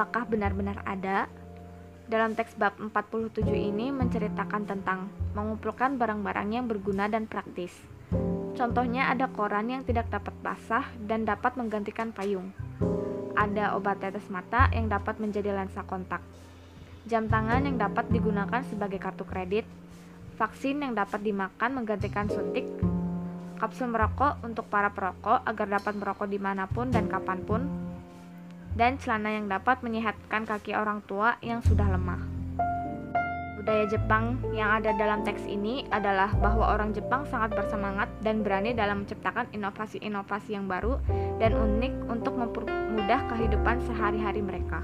apakah benar-benar ada? Dalam teks bab 47 ini menceritakan tentang mengumpulkan barang-barang yang berguna dan praktis. Contohnya ada koran yang tidak dapat basah dan dapat menggantikan payung. Ada obat tetes mata yang dapat menjadi lensa kontak. Jam tangan yang dapat digunakan sebagai kartu kredit. Vaksin yang dapat dimakan menggantikan suntik. Kapsul merokok untuk para perokok agar dapat merokok di mana pun dan kapan pun. Dan celana yang dapat menyehatkan kaki orang tua yang sudah lemah budaya Jepang yang ada dalam teks ini adalah bahwa orang Jepang sangat bersemangat dan berani dalam menciptakan inovasi-inovasi yang baru dan unik untuk mempermudah kehidupan sehari-hari mereka.